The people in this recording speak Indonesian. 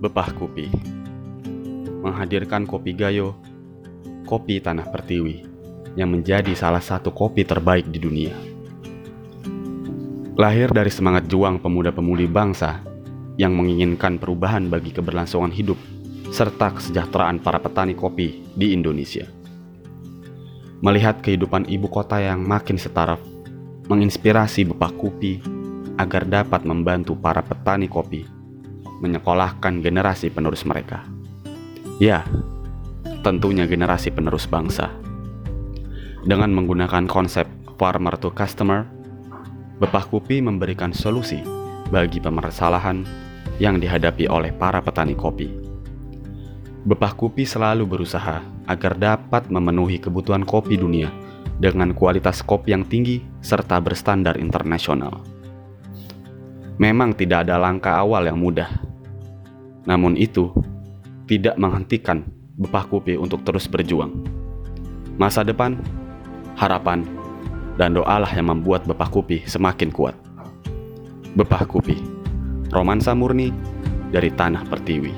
Bepah Kopi menghadirkan kopi Gayo, kopi Tanah Pertiwi yang menjadi salah satu kopi terbaik di dunia. Lahir dari semangat juang pemuda-pemudi bangsa yang menginginkan perubahan bagi keberlangsungan hidup serta kesejahteraan para petani kopi di Indonesia. Melihat kehidupan ibu kota yang makin setara menginspirasi Bepah Kopi agar dapat membantu para petani kopi menyekolahkan generasi penerus mereka. Ya, tentunya generasi penerus bangsa. Dengan menggunakan konsep farmer to customer, Bepah Kopi memberikan solusi bagi permasalahan yang dihadapi oleh para petani kopi. Bepah Kopi selalu berusaha agar dapat memenuhi kebutuhan kopi dunia dengan kualitas kopi yang tinggi serta berstandar internasional. Memang tidak ada langkah awal yang mudah, namun itu tidak menghentikan Bepah Kupi untuk terus berjuang. Masa depan, harapan, dan doalah yang membuat Bepah Kupi semakin kuat. Bepah Kupi, romansa murni dari Tanah Pertiwi.